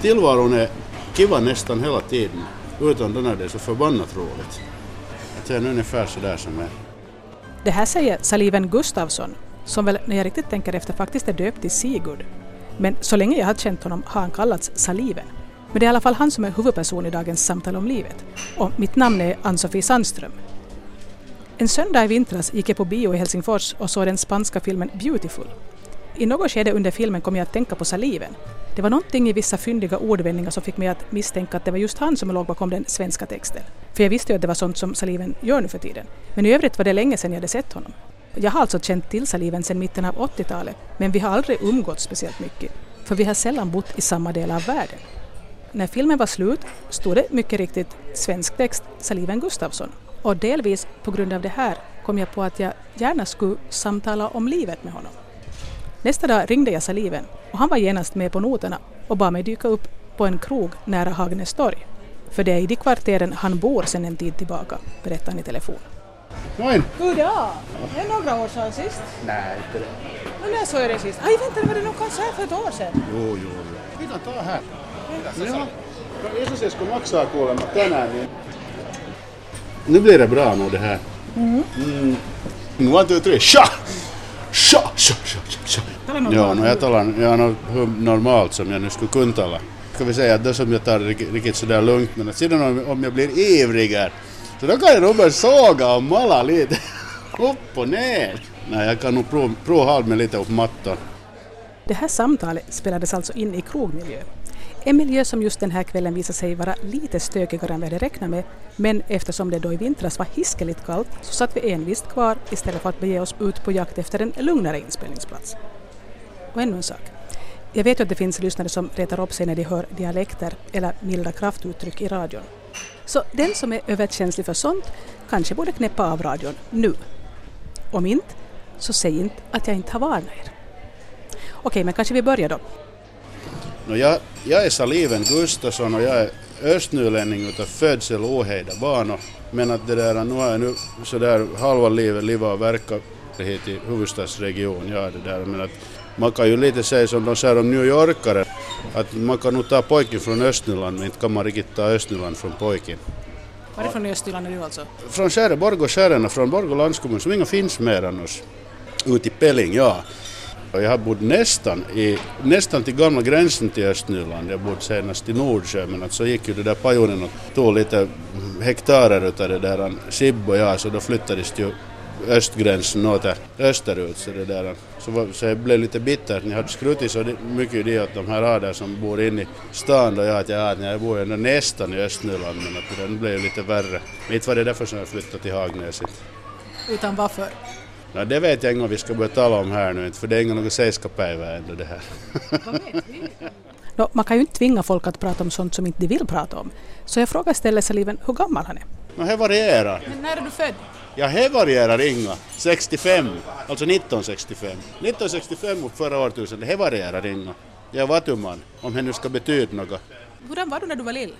tillvaron är kiva nästan hela tiden. Utan den är det så förbannat roligt. Att det är ungefär sådär som är. Det här säger Saliven Gustafsson, som väl när jag riktigt tänker efter faktiskt är döpt till Sigurd. Men så länge jag har känt honom har han kallats Saliven. Men det är i alla fall han som är huvudperson i dagens samtal om livet. Och mitt namn är Ann-Sofie Sandström. En söndag i vintras gick jag på bio i Helsingfors och såg den spanska filmen Beautiful. I något skede under filmen kom jag att tänka på saliven. Det var någonting i vissa fyndiga ordvändningar som fick mig att misstänka att det var just han som låg bakom den svenska texten. För jag visste ju att det var sånt som saliven gör nu för tiden. Men i övrigt var det länge sedan jag hade sett honom. Jag har alltså känt till saliven sedan mitten av 80-talet, men vi har aldrig umgåtts speciellt mycket. För vi har sällan bott i samma del av världen. När filmen var slut stod det mycket riktigt svensk text Saliven Gustafsson. Och delvis på grund av det här kom jag på att jag gärna skulle samtala om livet med honom. Nästa dag ringde jag Saliven och han var genast med på noterna och bad mig dyka upp på en krog nära Hagnäs torg. För det är i de kvarteren han bor sedan en tid tillbaka, berättar han i telefon. Moin! Goddag! Det är några år sedan sist. Nej, inte det. Men när såg jag det sist? Aj, vänta, var det någon konsert för ett år sedan? Jo, jo, jo. Vi kan ta här. Ja. Jesus ska maksaa kuulemma tänään, niin... Nu blir det bra nog det här. Mm. One, two, three, tja! Tja, Ja, no jag talar jag no, normalt som jag nu skulle kunna tala. Ska vi säga att det som jag tar riktigt, riktigt sådär lugnt, men att sedan om, om jag blir ivrigare, så då kan jag nog börja såga och mala lite. Upp och ner. Nej, jag kan nog prova, halv med lite upp mattan. Det här samtalet spelades alltså in i krogmiljö. En miljö som just den här kvällen visade sig vara lite stökigare än vi hade räknat med, men eftersom det då i vintras var hiskeligt kallt så satt vi envist kvar istället för att bege oss ut på jakt efter en lugnare inspelningsplats. Och ännu en sak. Jag vet ju att det finns lyssnare som retar upp sig när de hör dialekter eller milda kraftuttryck i radion. Så den som är överkänslig för sånt kanske borde knäppa av radion nu. Om inte, så säg inte att jag inte har varnat er. Okej, men kanske vi börjar då. No, jag, jag är Saliven Gustafsson och jag är östnylänning utav födsel och ohejda barn. Men att det där, nu har jag nu sådär halva livet livat och verkat hit i huvudstadsregion. Ja, det där, men att man kan ju lite säga som de säger om New Yorkare, att man kan nog ta pojken från Östnyland men inte kan man riktigt ta Östnyland från pojken. Varifrån i Östjylland är du alltså? Från Skärre, Borgå Skärrena, från Borgå landskommun som inga finns mer annars. Ut i Pelling, ja. Och jag har bott nästan, i, nästan till gamla gränsen till Östnyland. Jag bodde senast i Nordsjö men att så gick ju det där pajonen och tog lite hektarer utav det där Sibb och jag så då flyttades ju östgränsen åt österut så det där så, var, så jag blev lite bitter. Ni hade skrutit så mycket det att de här rader som bor inne i stan då jag att jag, att jag bor ju nästan i Östnyland men att det blev lite värre. Men inte var det därför som jag flyttade till Hagnäs. Utan varför? Ja, det vet jag inte om vi ska börja tala om här nu inte, för det är några sällskapspäivä ändå det här. No, man kan ju inte tvinga folk att prata om sånt som inte de vill prata om. Så jag frågar istället Saliven hur gammal han är. No, det varierar. Men när är du född? Ja, det varierar inga. 65, alltså 1965. 1965 och förra årtusendet, det varierar inga. Jag är vatuman, om det nu ska betyda något. Hurdan var du när du var lill?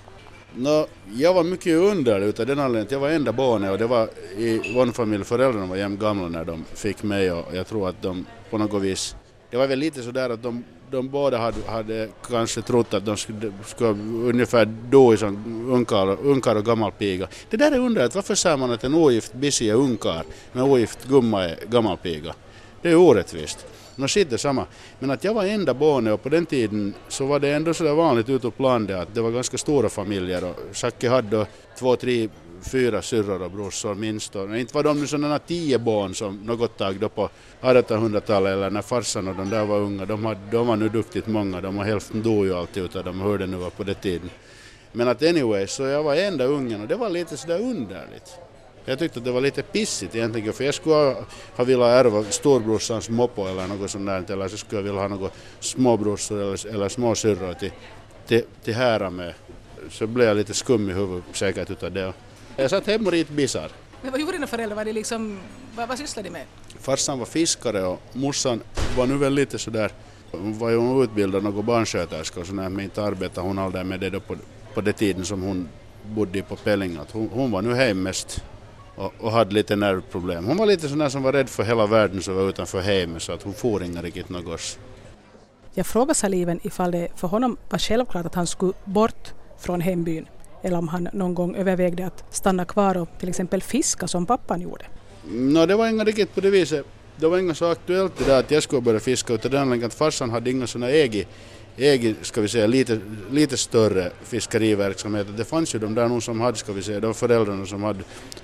No, jag var mycket underlig utav den anledningen att jag var enda barnet och det var i vår familj, föräldrarna var jämt gamla när de fick mig och jag tror att de på något vis, det var väl lite sådär att de, de båda hade, hade kanske trott att de skulle, skulle ungefär dö som unkar, unkar och gammal piga. Det där är underligt, varför säger man att en ogift bisi är unkar men ogift gumma är gammal piga? Det är orättvist. Nå shit det samma. Men att jag var enda barnet och på den tiden så var det ändå sådär vanligt ute på landet att det var ganska stora familjer och Jackie hade då två, tre, fyra syrror och brorsor minst. Och inte var de nu sådana tio barn som något tag då på 1800-talet eller när farsan och de där var unga. De, hade, de var nu duktigt många, de var hälften dog ju alltid utav dem, hur det nu var på den tiden. Men att anyway, så jag var enda ungen och det var lite sådär underligt. Jag tyckte att det var lite pissigt egentligen för jag skulle ha, velat ärva storbrorsans moppo eller något sånt där eller så skulle jag vilja ha något småbrorsor eller, eller småsyrror till, till, till hära med. Så blev jag lite skum i huvudet säkert utav det. Jag satt hemma och rit bisar. Men vad gjorde dina föräldrar? Var de liksom, vad, vad sysslade de med? Farsan var fiskare och morsan var nu väl lite sådär, hon var ju utbildad någon barnsköterska och sådär men inte arbetade hon aldrig med det då på, på den tiden som hon bodde på Pelling. Hon, hon var nu hem mest och, och hade lite nervproblem. Hon var lite sån där som var rädd för hela världen som var utanför hemmet så att hon får inga riktigt något. Jag frågade Saliven ifall det för honom var självklart att han skulle bort från hembyn eller om han någon gång övervägde att stanna kvar och till exempel fiska som pappan gjorde. No, det var inga riktigt på det viset. Det var inga så aktuellt det där att jag skulle börja fiska utan den att farsan hade inga sådana egen, egen, ska vi säga, lite, lite större fiskeriverksamhet. Det fanns ju de där nog som hade, ska vi säga, de föräldrarna som hade,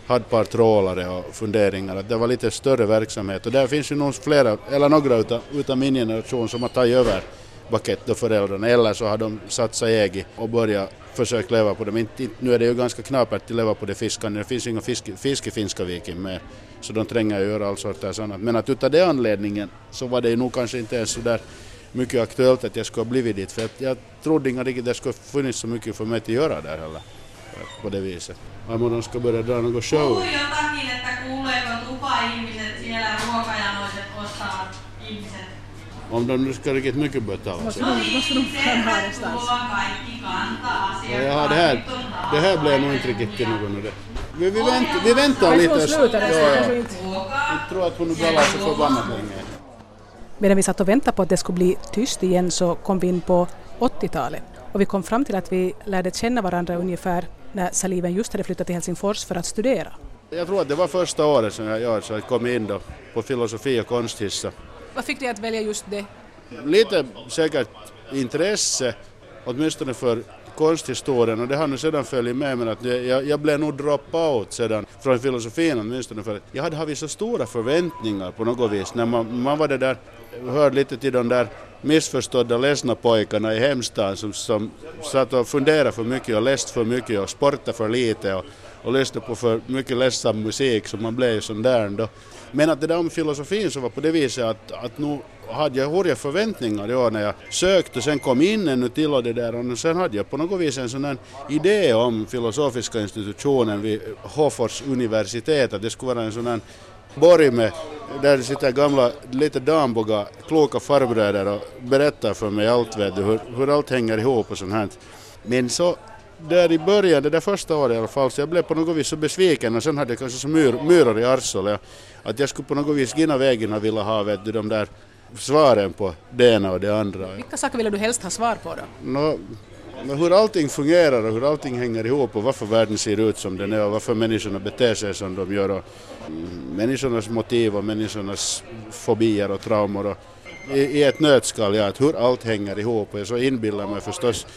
hade ett par trålare och funderingar. Att det var lite större verksamhet och där finns ju nog flera, eller några utav, utav min generation som har tagit över Bakett och föräldrarna eller så har de satsat eget och börjat försöka leva på det. inte, nu är det ju ganska knapert att leva på det fiskande, det finns inga fisk, fisk i Finska viken mer. Så de tränger ju göra all sorters annat. Men att utav den anledningen så var det ju nog kanske inte ens så där mycket aktuellt att jag skulle ha blivit dit. För att jag trodde inte riktigt att det skulle funnits så mycket för mig att göra där heller. På det viset. Aamu de ska börja dra någon show. Puhu jotakin, että kuuleeko tupa-ihmiset siellä ruokajanoiset ostavat ihmiset. Om de nu ska riktigt mycket betala. Måste nog fram här någonstans. Tuolla kaikki kantaa Ja, ja, det, här, det här blev nog inte riktigt till någon det. Vi, vi, vänt, vi väntar Jag lite. Ja. Jag tror att hon galar så förbannat länge. Medan vi satt och väntade på att det skulle bli tyst igen så kom vi in på 80-talet och vi kom fram till att vi lärde känna varandra ungefär när Saliven just hade flyttat till Helsingfors för att studera. Jag tror att det var första året som jag, jag, så jag kom in då på filosofi och konsthissa. Vad fick dig att välja just det? Lite säkert intresse, åtminstone för konsthistorien och det har nu sedan följt med men att det- jag, jag blev nog drop out sedan från filosofin åtminstone för att jag hade haft så stora förväntningar på något vis när man, man var det där, hörde lite till de där missförstådda ledsna pojkarna i hemstaden som, som satt och funderade för mycket och läst för mycket och sportade för lite och, och lyssnade på för mycket ledsam musik så man blev ju sån där ändå. Men att det där om filosofin så var på det viset att, att nu hade jag hårda förväntningar ja, när jag sökte och sen kom in ännu till och det där och sen hade jag på något vis en sån här idé om filosofiska institutionen vid Hofors universitet att det skulle vara en sån här borg med där det sitter gamla lite damboga kloka farbröder och berättar för mig allt vet du, hur, hur allt hänger ihop och sånt här. Men så där i början, det där första året i alla fall, så jag blev på något vis så besviken och sen hade jag kanske så myr, myror i arslet att jag skulle på något vis gina vägen och vilja ha vet du, de där svaren på det ena och det andra. Vilka saker ville du helst ha svar på då? Men hur allting fungerar och hur allting hänger ihop och varför världen ser ut som den är och varför människorna beter sig som de gör och mm, människornas motiv och människornas fobier och traumor och i, i ett nötskal, ja, att hur allt hänger ihop och jag så inbillar mig förstås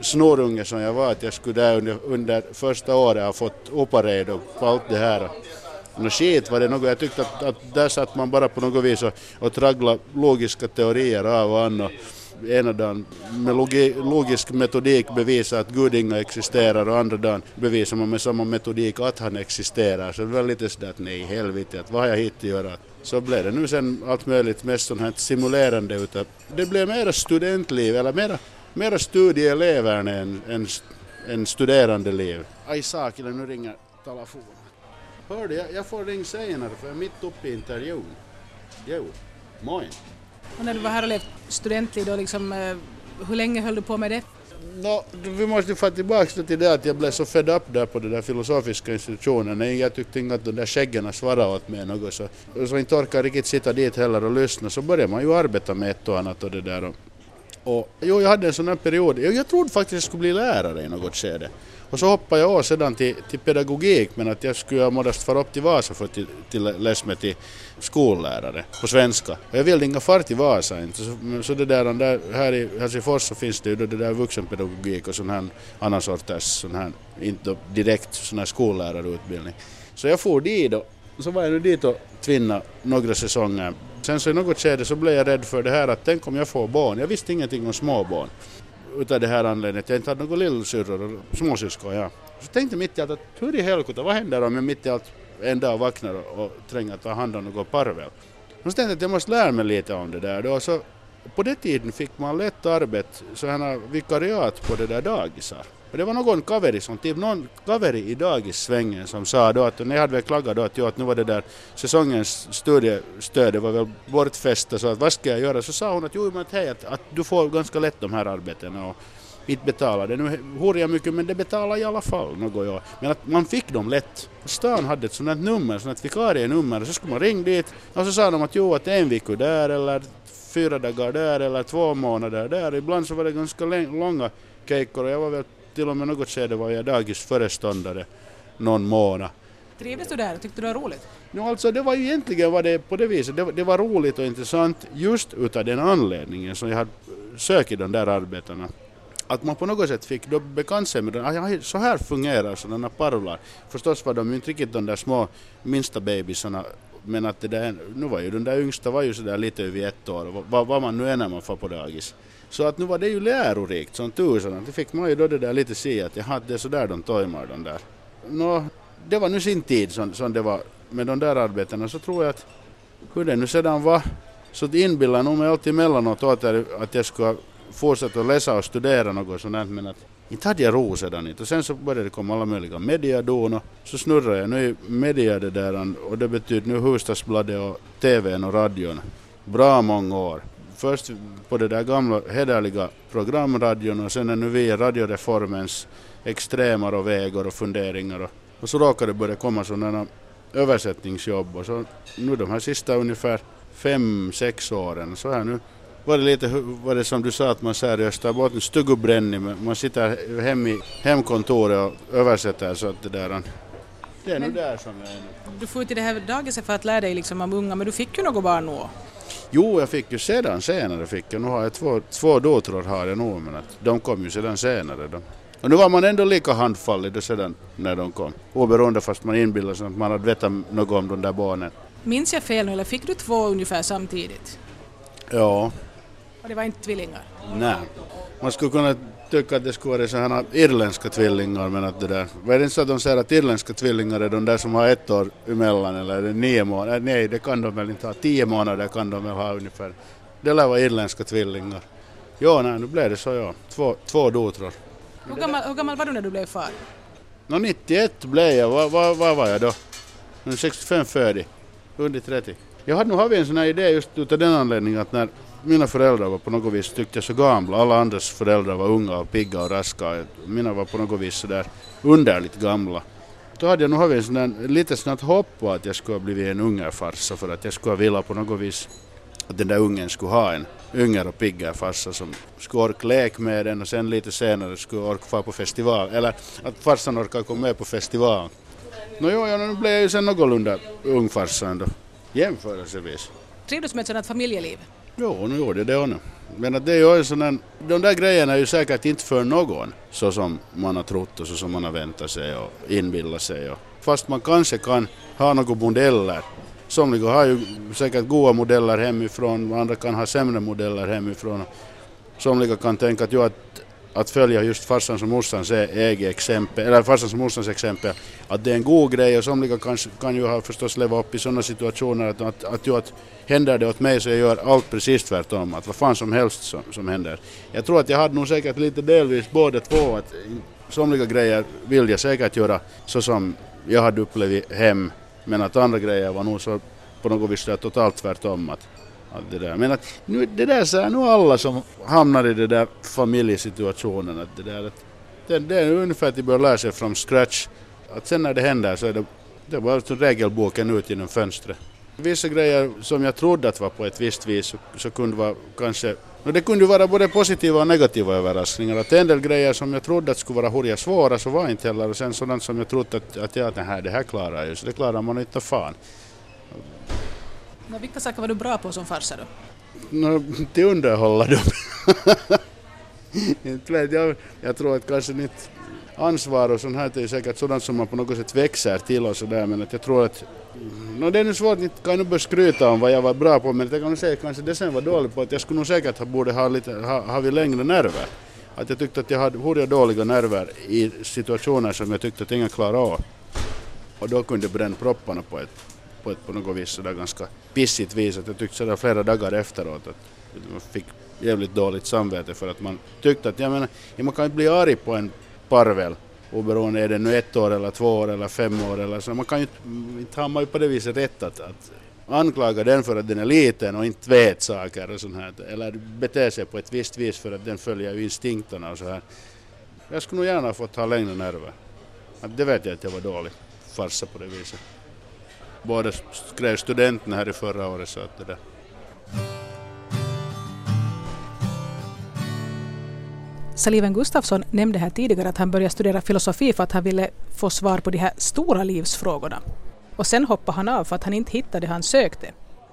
snorunge som jag var att jag skulle där under, under första året ha fått uppareda på allt det här. Nå skit var det något, jag tyckte att, att där satt man bara på något vis och, och tragglade logiska teorier av och an och ena dagen med logi, logisk metodik bevisa att Gud inga existerar och andra dagen bevisar man med samma metodik att han existerar. Så det var lite sådär att nej helvete, att vad har jag hit att göra? Så blev det nu sen allt möjligt mest sånt här simulerande utav, det blev mera studentliv eller mera, mera studieelever än, än, än studerandeliv. Aj Sakila, nu ringer telefonen. Hörde, jag, jag får ring senare för jag är mitt uppe i intervjun. Jo, moin. Och när du var här och levt studentliv då liksom, eh, hur länge höll du på med det? No, vi måste få tillbaka till det att jag blev så fed up där på den där filosofiska institutionen. Nej, Jag tyckte inte att de där skäggen svarade åt mig något så, så inte orkade riktigt sitta dit heller och lyssna. Så började man ju arbeta med ett och annat och det där. Och, och jo, jag hade en sån här period. Jag, jag trodde faktiskt att jag skulle bli lärare i något skede. Och så hoppade jag av sedan till, till pedagogik men att jag skulle modest fara upp till Vasa för att till, till läsa mig till skollärare på svenska. Och jag ville inga far till Vasa inte. Så, så det där, där, här i Helsingfors så finns det ju det där vuxenpedagogik och sån här annan sorters sån här, inte direkt sån här skollärarutbildning. Så jag for dit och så var jag nu dit och tvinna några säsonger. Sen så i något skede så blev jag rädd för det här att tänk om jag får barn. Jag visste ingenting om småbarn utav det här anledningen. Jag inte hade några lillsyrror och småsyskon. Ja. Så tänkte jag mitt i allt att hur i helvete, vad händer om jag mitt i allt en dag vaknar och, och tränger ta hand om något parvel? Så tänkte jag att jag måste lära mig lite om det där. Då. Så på den tiden fick man lätt arbete, sådana vikariat på det där dagisar. Och det var någon kaveri som, typ någon kaveri i dagissvängen som sa då att när jag hade väl klagat då att, jo, att nu var det där säsongens studiestöd det var väl bortfästa så att vad ska jag göra? Så sa hon att jo men att hej att, att du får ganska lätt de här arbetena och inte betala det. Nu hur jag mycket men det betalar i alla fall något jag. Men att man fick dem lätt. Stan hade ett sånt här nummer, sånt här vikarienummer och så skulle man ringa dit och så sa de att jo att en vecka där eller fyra dagar där eller två månader där. Ibland så var det ganska långa kejkor och jag var väl till och med något skede var jag dagisföreståndare någon månad. Trivdes du där? Tyckte du det var roligt? No, alltså det var ju egentligen var det på det viset. Det, det var roligt och intressant just utav den anledningen som jag hade sökt de där arbetena. Att man på något sätt fick då bekant sig med den. Så här fungerar sådana parolar. Förstås var de ju inte riktigt de där små minsta bebisarna men att det där, nu var ju den där yngsta var ju sådär lite över ett år, vad, vad man nu är när man får på dagis. Så att nu var det ju lärorikt som tusan. Det fick man ju då det där lite se att jaha, det är sådär de tojmar de där. Nå, det var nu sin tid som, som det var med de där arbetena så tror jag att hur det nu sedan var så inbillar nog mig alltid emellanåt att jag skulle fortsätta läsa och studera något sånt men att inte hade jag ro sedan inte. Och sen så började det komma alla möjliga mediadon och så snurrade jag nu i media det där och det betyder nu Hufvudstadsbladet och TVn och radion. Bra många år. Först på det där gamla hederliga programradion och sen är nu vi radioreformens extremare vägar och funderingar och, och så råkade det börja komma sådana översättningsjobb och så nu de här sista ungefär fem, sex åren så här nu var det lite var det som du sa att man säger i Österbotten, stuggubränning, man sitter hem i hemkontoret och översätter så att det där det är nog där som jag är nu. Du får till det här dagiset för att lära dig liksom om unga, men du fick ju något barn nu? Jo, jag fick ju sedan senare fick jag. Nu har jag två, två döttrar har jag nog, men att de kom ju sedan senare. Då. Och nu var man ändå lika handfallig då sedan när de kom. Oberoende fast man inbillade sig att man hade vetat något om de där barnen. Minns jag fel nu eller fick du två ungefär samtidigt? Ja. Och det var inte tvillingar? Nej. Man skulle kunna tycka att det skulle vara sådana irländska tvillingar men att det där, var det inte så att de säger att irländska tvillingar är de där som har ett år emellan eller är det nio månader? Nej, det kan de väl inte ha, tio månader kan de väl ha ungefär. Det lär vara irländska tvillingar. Ja, nej, nu blev det så ja. Två, två dotrar. Hur gammal, hur gammal var du när du blev far? Nå, 91 blev jag, vad va, va var jag då? 65 född, under 30. Jag hade nog haft en sån här idé just utav den anledningen att när mina föräldrar var på något vis, tyckte jag, så gamla. Alla andras föräldrar var unga och pigga och raska. Mina var på något vis sådär underligt gamla. Då hade jag nog haft en lite snabbt hopp på att jag skulle ha blivit en ungerfarsa för att jag skulle vilja på något vis att den där ungen skulle ha en yngre och piggare farsa som skulle orka leka med den och sen lite senare skulle orka fara på festival. Eller att farsan orkar komma med på festival. Nå jo, ja, nu blev jag ju sen någorlunda ung farsa ändå, jämförelsevis. Trivdes du med ett sådant familjeliv? Jo, nu gjorde det nu. Men att det är ju sådana, de där grejerna är ju säkert inte för någon så som man har trott och så som man har väntat sig och inbillat sig. Och, fast man kanske kan ha några modeller. Somliga har ju säkert goda modeller hemifrån, andra kan ha sämre modeller hemifrån. Somliga kan tänka att, jo, att att följa just farsans och morsans e- eget exempel, eller farsans och morsans exempel, att det är en god grej och somliga kan, kan ju ha förstås leva upp i sådana situationer att, att, att, att händer det åt mig så jag gör allt precis tvärtom, att vad fan som helst som, som händer. Jag tror att jag hade nog säkert lite delvis båda två, att somliga grejer vill jag säkert göra så som jag hade upplevt hem, men att andra grejer var nog så på något vis totalt tvärtom. Att, att det där. Men att, nu, det där säger nog alla som hamnar i den där familjesituationen. Att det, där, att det, det är ungefär att de bör lära sig från scratch. Att sen när det händer så är det, det är bara som regelboken ut genom fönstret. Vissa grejer som jag trodde att var på ett visst vis så, så kunde vara kanske No, det kunde vara både positiva och negativa överraskningar. Att en del grejer som jag trodde att skulle vara hurja svåra så var inte heller. Och sen sådant som jag trodde att, att ja, det, här, det här klarar jag ju, så det klarar man inte fan. Men vilka saker var du bra på som farsa då? No, till underhålla dem. jag, jag tror att kanske mitt ansvar och sånt här är säkert sådant som man på något sätt växer till och sådär men att jag tror att no, det är nu svårt, inte kan jag börja skryta om vad jag var bra på men jag kan säga kanske det sen var dålig på att jag skulle nog säkert ha, borde ha lite, ha, ha vi längre nerver. Att jag tyckte att jag hade, hade dåliga nerver i situationer som jag tyckte att ingen klarade av. Och då kunde jag bränna propparna på ett på ett på något vis sådär ganska pissigt vis att jag tyckte sådär flera dagar efteråt att man fick jävligt dåligt samvete för att man tyckte att, jag menar, man kan inte bli arg på en parvel oberoende är det nu ett år eller två år eller fem år eller så. Man kan ju inte ha man ju på det viset rätt att, att anklaga den för att den är liten och inte vet saker och sånt här. Eller bete sig på ett visst vis för att den följer instinkterna och så här. Jag skulle nog gärna fått ha längre nerver. Det vet jag att jag var dålig farsa på det viset båda skrev studenten här i förra året. Så att det där. Saliven Gustafsson nämnde här tidigare att han började studera filosofi för att han ville få svar på de här stora livsfrågorna. Och sen hoppade han av för att han inte hittade det han sökte.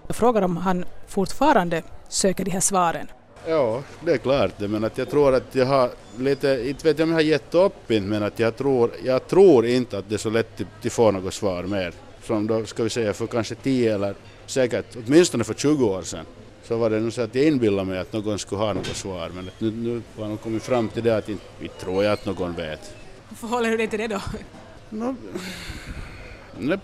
Jag frågar om han fortfarande söker de här svaren. Ja, det är klart det, men att jag tror att jag har lite, inte vet jag om jag har gett upp men att jag tror, jag tror inte att det är så lätt att få något svar mer. Som då ska vi säga för kanske 10 eller säkert åtminstone för 20 år sedan så var det nog så att jag inbillade mig att någon skulle ha något svar men nu, nu har de kommit fram till det att inte, inte tror jag att någon vet. Hur förhåller du dig till det då? No,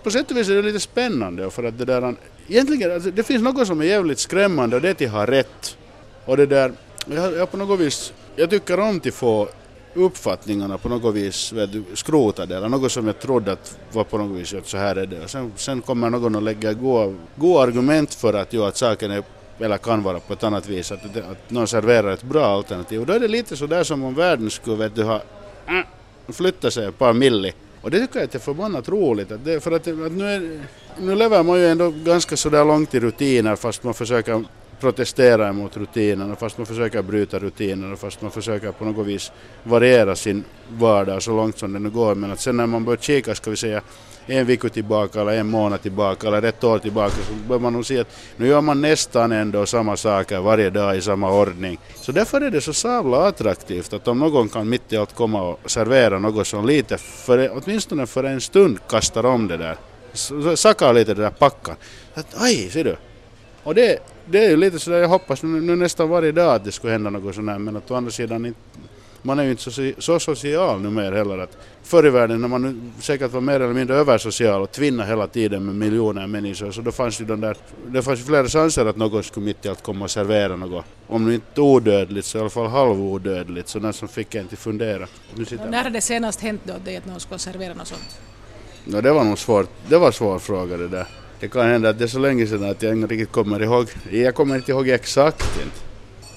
på sätt och vis är det lite spännande för att det där, egentligen, alltså, det finns något som är jävligt skrämmande och det är att ha rätt. Och det där, jag, jag på något vis, jag tycker om att få uppfattningarna på något vis du, skrotade eller något som jag trodde att var på något vis att så här är det. Och sen, sen kommer någon och lägger goda, goda argument för att, jo, att saken är eller kan vara på ett annat vis, att, att någon serverar ett bra alternativ. Och då är det lite så där som om världen skulle vet du, ha äh, flyttat sig ett par milli. Och det tycker jag är förbannat roligt. Att det, för att, att nu, är, nu lever man ju ändå ganska sådär långt i rutiner fast man försöker protesterar mot rutinerna fast man försöker bryta rutinerna fast man försöker på något vis variera sin vardag så långt som det nu går. Men att sen när man börjar kika, ska vi säga, en vecka tillbaka eller en månad tillbaka eller ett år tillbaka så börjar man nog se att nu gör man nästan ändå samma saker varje dag i samma ordning. Så därför är det så sabla attraktivt att om någon kan mitt i allt komma och servera något som lite, för, åtminstone för en stund kastar om det där, sakar lite det där packan. Att, aj, ser du, och det, det är ju lite sådär, jag hoppas nu, nu nästan varje dag att det skulle hända något sånt här, men att å andra sidan inte, man är ju inte så, så social numera heller. Att förr i världen när man säkert var mer eller mindre översocial och tvinnade hela tiden med miljoner människor så då fanns ju den där, det fanns ju flera chanser att någon skulle mitt i allt komma och servera något. Om nu inte odödligt så i alla fall halvodödligt, så den som fick en till fundera. När har det senast hänt då att någon skulle servera något sånt? No, det var nog svårt, det var en svår fråga det där. Det kan hända att det är så länge sedan att jag inte riktigt kommer ihåg. Jag kommer inte ihåg exakt inte.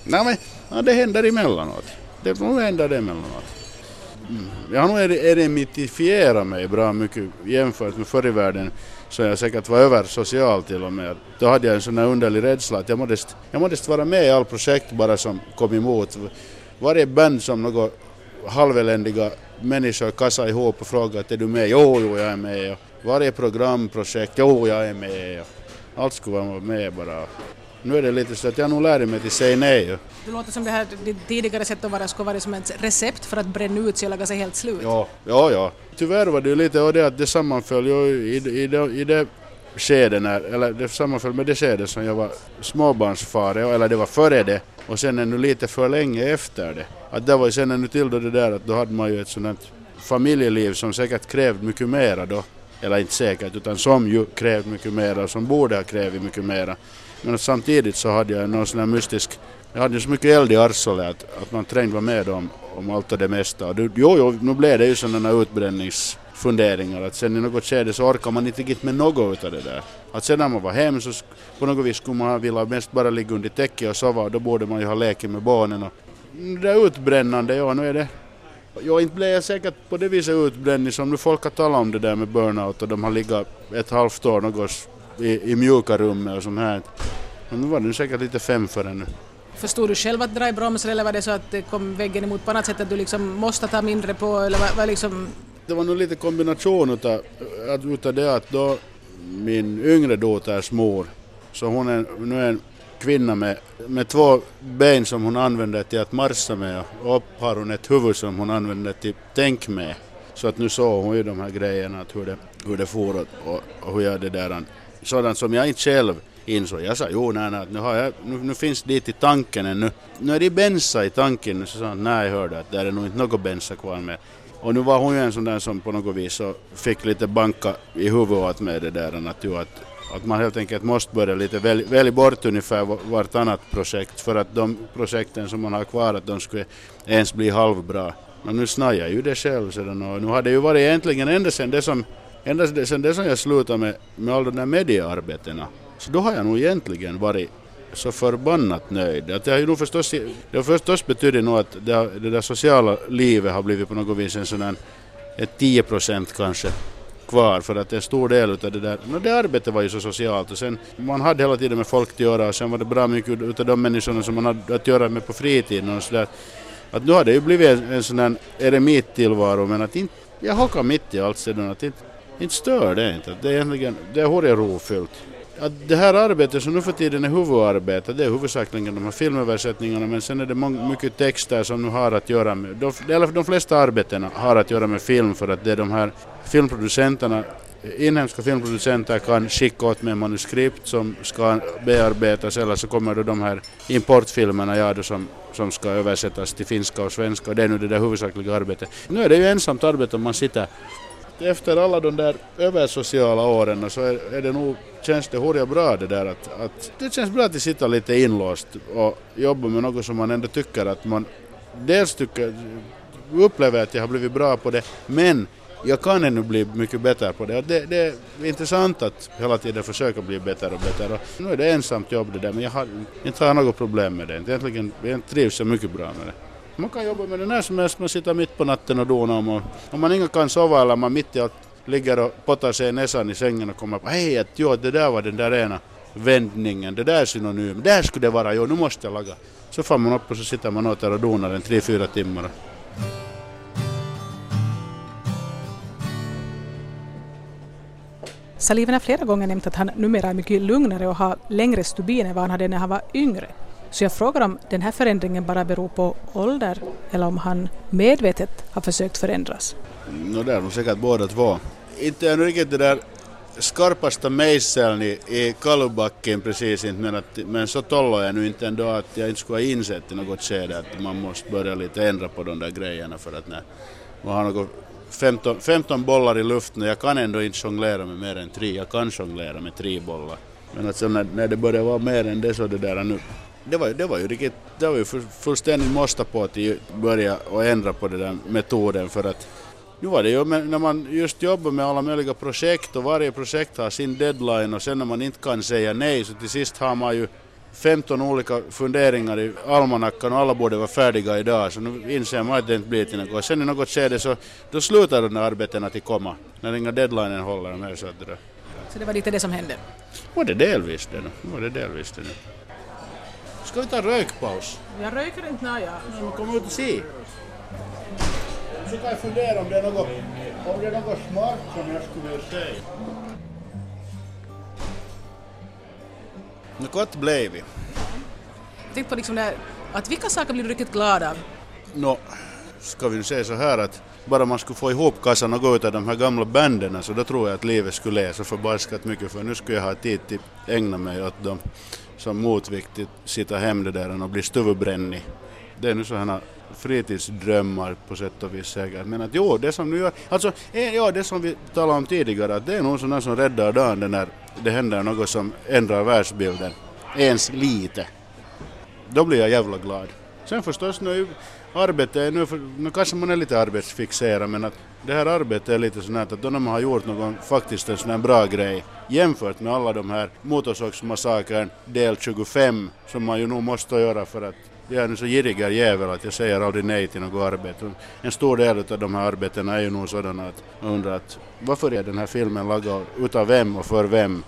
Nej men ja, det händer emellanåt. Det nog händer det emellanåt. Mm. Jag har nog eremitifierat mig bra mycket jämfört med förr i världen så jag säkert var översocial till och med. Då hade jag en sån här underlig rädsla att jag måste, jag måste vara med i all projekt bara som kom emot. Varje band som något halveländiga människor kassade ihop och frågade att är du med? Jo, jo, jag är med varje programprojekt, jo jag är med. Allt skulle vara med bara. Nu är det lite så att jag nog lärde mig att säga nej. Det låter som det här ditt tidigare sätt att vara skulle vara som ett recept för att bränna ut sig och laga sig helt slut. Ja, ja, ja. Tyvärr var det ju lite och det att det sammanföll ju i, i, det, i det skede när, eller det sammanföll med det skede som jag var småbarnsfar, eller det var före det och sen ännu lite för länge efter det. Att det var ju sen ännu till då det där att då hade man ju ett sådant familjeliv som säkert krävde mycket mera då eller inte säkert, utan som ju krävt mycket mera och som borde ha krävt mycket mera. Men samtidigt så hade jag någon sån här mystisk, jag hade ju så mycket eld i arslet att, att man trängde vara med om, om allt och det mesta. Och det, jo, jo, nu blev det ju sådana utbränningsfunderingar att sen i något skede så orkar man inte riktigt med något av det där. Att sen när man var hem så på något vis skulle man vilja mest bara ligga under täcket och sova och då borde man ju ha lekt med barnen. Och mm, det där utbrännande, ja nu är det inte blev jag säkert på det viset utbränd som nu folk har talat om det där med burnout och de har legat ett halvt år något i, i mjuka rummet och sånt här. Men nu var det säkert lite fem för ännu. Förstod du själv att dra i bromsen eller var det så att det kom väggen emot på annat sätt att du liksom måste ta mindre på eller var, var liksom... Det var nog lite kombination utav, utav det att då min yngre dotters mor, så hon är nu är kvinna med, med två ben som hon använder till att marscha med och upp har hon ett huvud som hon använder till tänk med. Så att nu såg hon ju de här grejerna, att hur det, hur det for och, och, och hur jag det där, sådant som jag inte själv insåg. Jag sa jo nej, nej nu, har jag, nu, nu finns det i tanken ännu. Nu är det bensa i tanken. Så sa hon nej hörde att det är nog inte något bensa kvar med. Och nu var hon ju en sån där som på något vis så fick lite banka i huvudet åt med det där att, att att man helt enkelt måste börja lite välja, välja bort ungefär vartannat projekt för att de projekten som man har kvar att de skulle ens bli halvbra. Men nu snajar ju det själv sedan och nu har det ju varit egentligen ända sedan det som, ända sedan det som jag slutade med, med alla de där mediearbetena så då har jag nog egentligen varit så förbannat nöjd. Att det har ju nog förstås, det har förstås betyder nog att det, det där sociala livet har blivit på något vis en sån här, ett 10 procent kanske kvar för att en stor del av det där, no, det arbetet var ju så socialt och sen man hade hela tiden med folk att göra och sen var det bra mycket av de människorna som man hade att göra med på fritiden och sådär. Att nu har det ju blivit en, en sån här eremittillvaro men att inte, jag hakar mitt i allt sedan att inte, inte stör det inte. Det är egentligen, det är rofyllt. Att det här arbetet som nu för tiden är huvudarbetet, det är huvudsakligen de här filmöversättningarna men sen är det mycket texter som nu har att göra med, de, eller de flesta arbetena har att göra med film för att det är de här filmproducenterna inhemska filmproducenter kan skicka åt mig manuskript som ska bearbetas eller så kommer då de här importfilmerna ja, då som, som ska översättas till finska och svenska och det är nu det där huvudsakliga arbetet. Nu är det ju ensamt arbete om man sitter efter alla de där översociala åren så är, är det nog, känns det hurja bra det där att, att det känns bra att sitta lite inlåst och jobba med något som man ändå tycker att man dels tycker, upplever att jag har blivit bra på det men jag kan ännu bli mycket bättre på det. det. Det, är intressant att hela tiden försöka bli bättre och bättre. Och nu är det ensamt jobb det där men jag har inte har något problem med det. Egentligen jag trivs jag mycket bra med det. Man kan jobba med det när som helst, man sitter mitt på natten och donar om, och, om man inte kan sova eller man mitt i allt ligger och pottar sig näsan i sängen och kommer på hej att jo, det där var den där ena vändningen, det där är synonym, där skulle det vara, jo nu måste jag laga. Så får man upp och så sitter man åter och donar en tre, fyra timmar. Saliven har flera gånger nämnt att han numera är mycket lugnare och har längre stubin än vad han hade när han var yngre. Så jag frågar om den här förändringen bara beror på ålder eller om han medvetet har försökt förändras. No, det är nog säkert båda två. Inte ännu riktigt det där skarpaste mejseln i, i kalvbacken precis inte men, att, men så tollar jag nu inte ändå att jag inte skulle ha insett i något skede att man måste börja lite ändra på de där grejerna för att när man har något 15, 15 bollar i luften och jag kan ändå inte jonglera med mer än tre. Jag kan jonglera med tre bollar. Men alltså när, när det börjar vara mer än det så det där nu det var, det var ju riktigt, det var ju fullständigt måste på att börja och ändra på den där metoden för att nu var det ju när man just jobbar med alla möjliga projekt och varje projekt har sin deadline och sen när man inte kan säga nej så till sist har man ju 15 olika funderingar i almanackan och alla borde vara färdiga idag så nu inser man att det inte blir till något. Sen i något skede så då slutar de där arbetena till komma när inga deadlinen håller med. Så, att det så det var lite det som hände? Var det delvis det. Var det delvis det nu. Ska vi ta rökpaus? Jag röker inte när jag... Men kom ut och se. Så kan jag fundera om det är något, om det är något smart som jag skulle vilja säga. Nå gott blev vi. Jag tänkte på liksom det, att vilka saker blir du riktigt glad av? Nå, ska vi säga så här att bara man skulle få ihop kassan och gå ut av de här gamla banden så då tror jag att livet skulle läsa förbaskat mycket för nu skulle jag ha tid till att ägna mig åt dem som motvikt till sitta hem det där och bli stuvbrännig. Det är nu sådana fritidsdrömmar på sätt och vis säkert. Men att jo, det som nu gör, alltså eh, ja, det som vi talade om tidigare, att det är nog sådana som räddar dagen när det händer något som ändrar världsbilden. Ens lite. Då blir jag jävla glad. Sen förstås nu arbetet, nu, nu kanske man är lite arbetsfixerad men att det här arbetet är lite sånt att då när man har gjort någon faktiskt en sån här bra grej jämfört med alla de här Motorsågsmassakern del 25 som man ju nog måste göra för att jag är en så girig jävel att jag säger aldrig nej till något arbete. En stor del av de här arbetena är ju nog sådana att man undrar att varför är den här filmen lagad utav vem och för vem?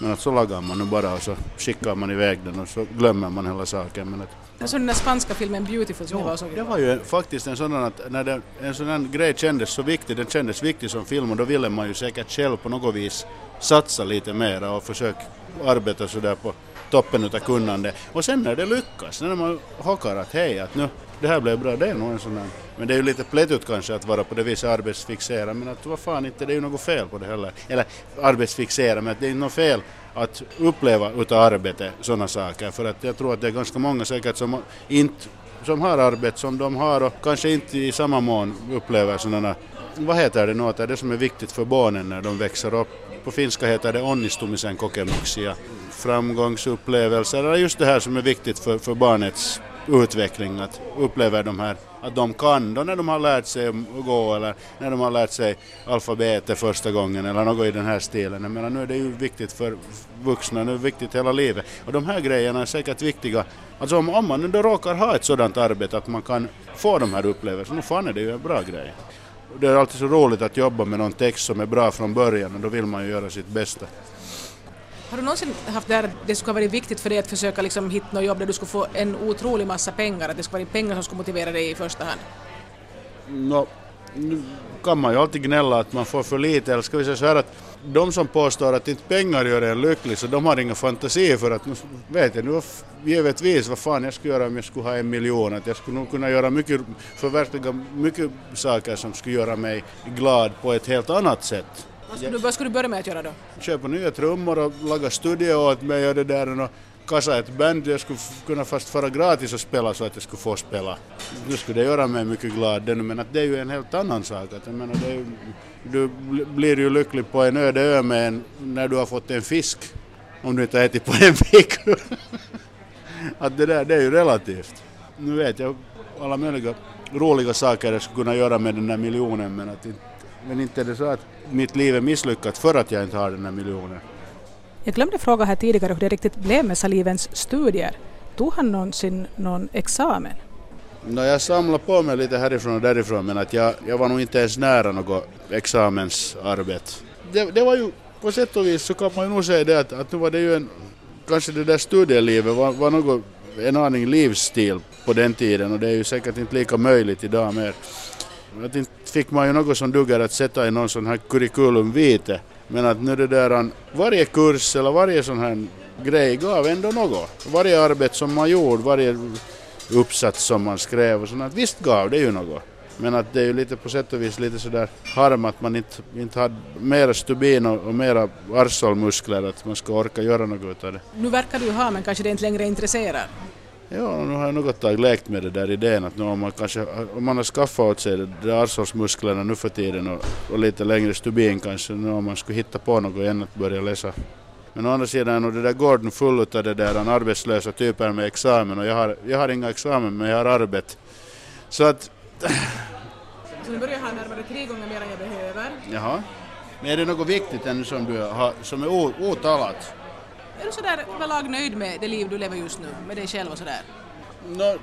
Men att så lagar man nu bara och så skickar man iväg den och så glömmer man hela saken. Men att jag såg den där spanska filmen Beautiful som jo, var så Det var ju faktiskt en sådan att när det, en sån här grej kändes så viktig, den kändes viktig som film och då ville man ju säkert själv på något vis satsa lite mera och försöka arbeta sådär på toppen utav kunnande. Och sen när det lyckas, när man hockar att hej, att nu det här blev bra, det är nog en sån här. Men det är ju lite plättigt kanske att vara på det viset arbetsfixerad, men att vad fan inte, det är ju något fel på det heller. Eller arbetsfixerad, men att det är inte något fel att uppleva utav arbete sådana saker. För att jag tror att det är ganska många säkert som inte som har arbete som de har och kanske inte i samma mån upplever sådana, vad heter det nu, det som är viktigt för barnen när de växer upp. På finska heter det onnistumisen kokemuksia, framgångsupplevelser, eller just det här som är viktigt för, för barnets utveckling, att uppleva de här, att de kan då när de har lärt sig att gå eller när de har lärt sig alfabetet första gången eller något i den här stilen. Jag menar, nu är det ju viktigt för vuxna, nu är det viktigt hela livet. Och de här grejerna är säkert viktiga. Alltså om, om man nu då råkar ha ett sådant arbete att man kan få de här upplevelserna, då fan är det ju en bra grej. Det är alltid så roligt att jobba med någon text som är bra från början och då vill man ju göra sitt bästa. Har du någonsin haft det här att det skulle ha varit viktigt för dig att försöka liksom hitta något jobb där du skulle få en otrolig massa pengar, att det skulle vara pengar som skulle motivera dig i första hand? No, nu kan man ju alltid gnälla att man får för lite, eller ska vi säga så här att de som påstår att inte pengar gör en lycklig, så de har inga fantasi för att nu vet jag nu givetvis vad fan jag skulle göra om jag skulle ha en miljon, att jag skulle nog kunna göra mycket, förverkliga mycket saker som skulle göra mig glad på ett helt annat sätt. Vad skulle, du, vad ska du börja med att göra då? Köpa nya trummor och laga studio åt mig och det där och kassa ett band jag skulle kunna fast fara gratis och spela så att jag skulle få spela. Nu skulle det göra mig mycket glad men att det är ju en helt annan sak. Att jag menar, det är, du blir ju lycklig på en öde ö med en, när du har fått en fisk om du inte har ätit på en vecka. att det där det är ju relativt. Nu vet jag alla möjliga roliga saker jag skulle kunna göra med den där miljonen men att men inte är det så att mitt liv är misslyckat för att jag inte har den här miljonen. Jag glömde fråga här tidigare hur det riktigt blev med Salivens studier. Tog han någonsin någon examen? No, jag samlade på mig lite härifrån och därifrån men att jag, jag var nog inte ens nära något examensarbete. Det, det var ju på sätt och vis så kan man ju nog säga det att, att nu var det ju en, kanske det där studielivet var, var något, en aning livsstil på den tiden och det är ju säkert inte lika möjligt idag mer. Att inte fick man ju något som duger att sätta i någon sån här curriculum vitae. Men att nu det där, varje kurs eller varje sån här grej gav ändå något. Varje arbete som man gjorde, varje uppsats som man skrev och sånt, visst gav det ju något. Men att det är ju lite på sätt och vis lite sådär harm att man inte, inte hade mera stubin och, och mera arsolmuskler att man ska orka göra något av det. Nu verkar du ha men kanske det inte längre intresserar? Ja, nu har jag något tag lekt med det där idén att nu om man, kanske, om man har skaffat åt sig de arsolsmusklerna nu för tiden och, och, lite längre stubin kanske, nu om man skulle hitta på något än att börja läsa. Men å andra sidan är det där gården full av det där arbetslösa typer med examen och jag har, jag har inga examen men jag har arbete. Så att... Så nu börjar jag ha närmare tre gånger mer än jag behöver. Jaha. Men är det något viktigt ännu som, du har, som är otalat? Är du sådär överlag nöjd med det liv du lever just nu, med dig själv och sådär? No,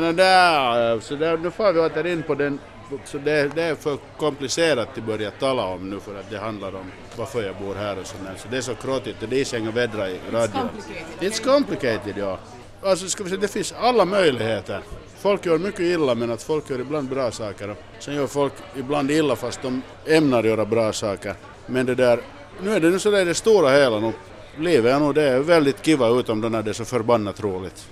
no, där, så där, nu får vi åter in på den, så det, det, är för komplicerat att börja tala om nu för att det handlar om varför jag bor här och sådär. Så det är så krottigt, det är inga vädra i radio. It's complicated. Ja. Alltså ska vi säga, det finns alla möjligheter. Folk gör mycket illa men att folk gör ibland bra saker. Sen gör folk ibland illa fast de ämnar göra bra saker. Men det där, nu är det nu så där det stora hela nog livet är nog det är väldigt kiva utom när det är så förbannat roligt.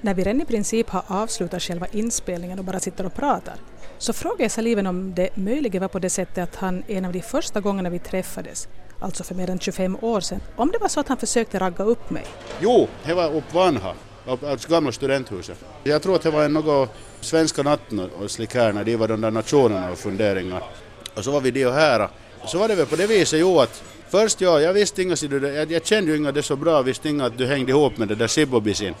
När vi redan i princip har avslutat själva inspelningen och bara sitter och pratar så frågade jag Saliven om det möjligen var på det sättet att han en av de första gångerna vi träffades, alltså för mer än 25 år sedan, om det var så att han försökte ragga upp mig. Jo, det var upp Vanha, alltså gamla studenthuset. Jag tror att det var en något svenska natten och slik här när de var de där nationerna och funderingar. Och så var vi de och här. Så var det väl på det viset jo att Först ja, jag visste inga, jag, jag kände ju inga det så bra, visste inga att du hängde ihop med det där Sibobisin.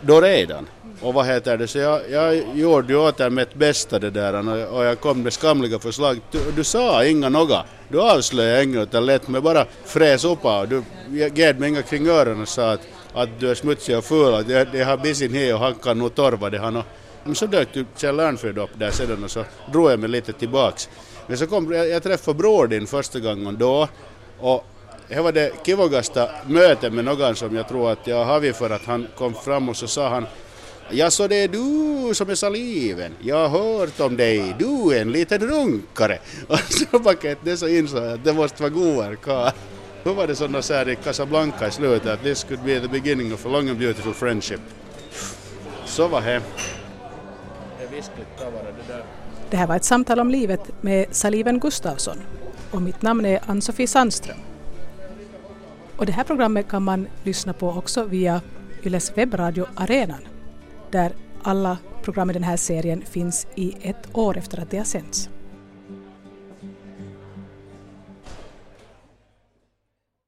Då redan. Och vad heter det, så jag, jag gjorde ju åter mitt bästa det där och jag kom med skamliga förslag. Du, du sa inga några, du avslöjade inget utan lät mig bara fräsa upp och du gav mig inga kring öronen och sa att, att du är smutsig och ful och jag, jag har Bisin här och han kan nog torva det han Men så dök ju Kjell Örnfrid upp där sedan och så drog jag mig lite tillbaks. Men så kom, jag, jag träffade bror din första gången då och det var det kivogasta mötet med någon som jag tror att jag har vi för att han kom fram och så sa han Ja, så det är du som är saliven. Jag har hört om dig. Du är en liten runkare. Och så paket det så insåg jag att det måste vara goar karl. Då var det sådana så här i Casablanca i slutet att this could be the beginning of a long and beautiful friendship. Så var det. Det här var ett samtal om livet med Saliven Gustafsson och mitt namn är Ann-Sofie Sandström. Och det här programmet kan man lyssna på också via Yles webbradio Arenan där alla program i den här serien finns i ett år efter att de har sänts.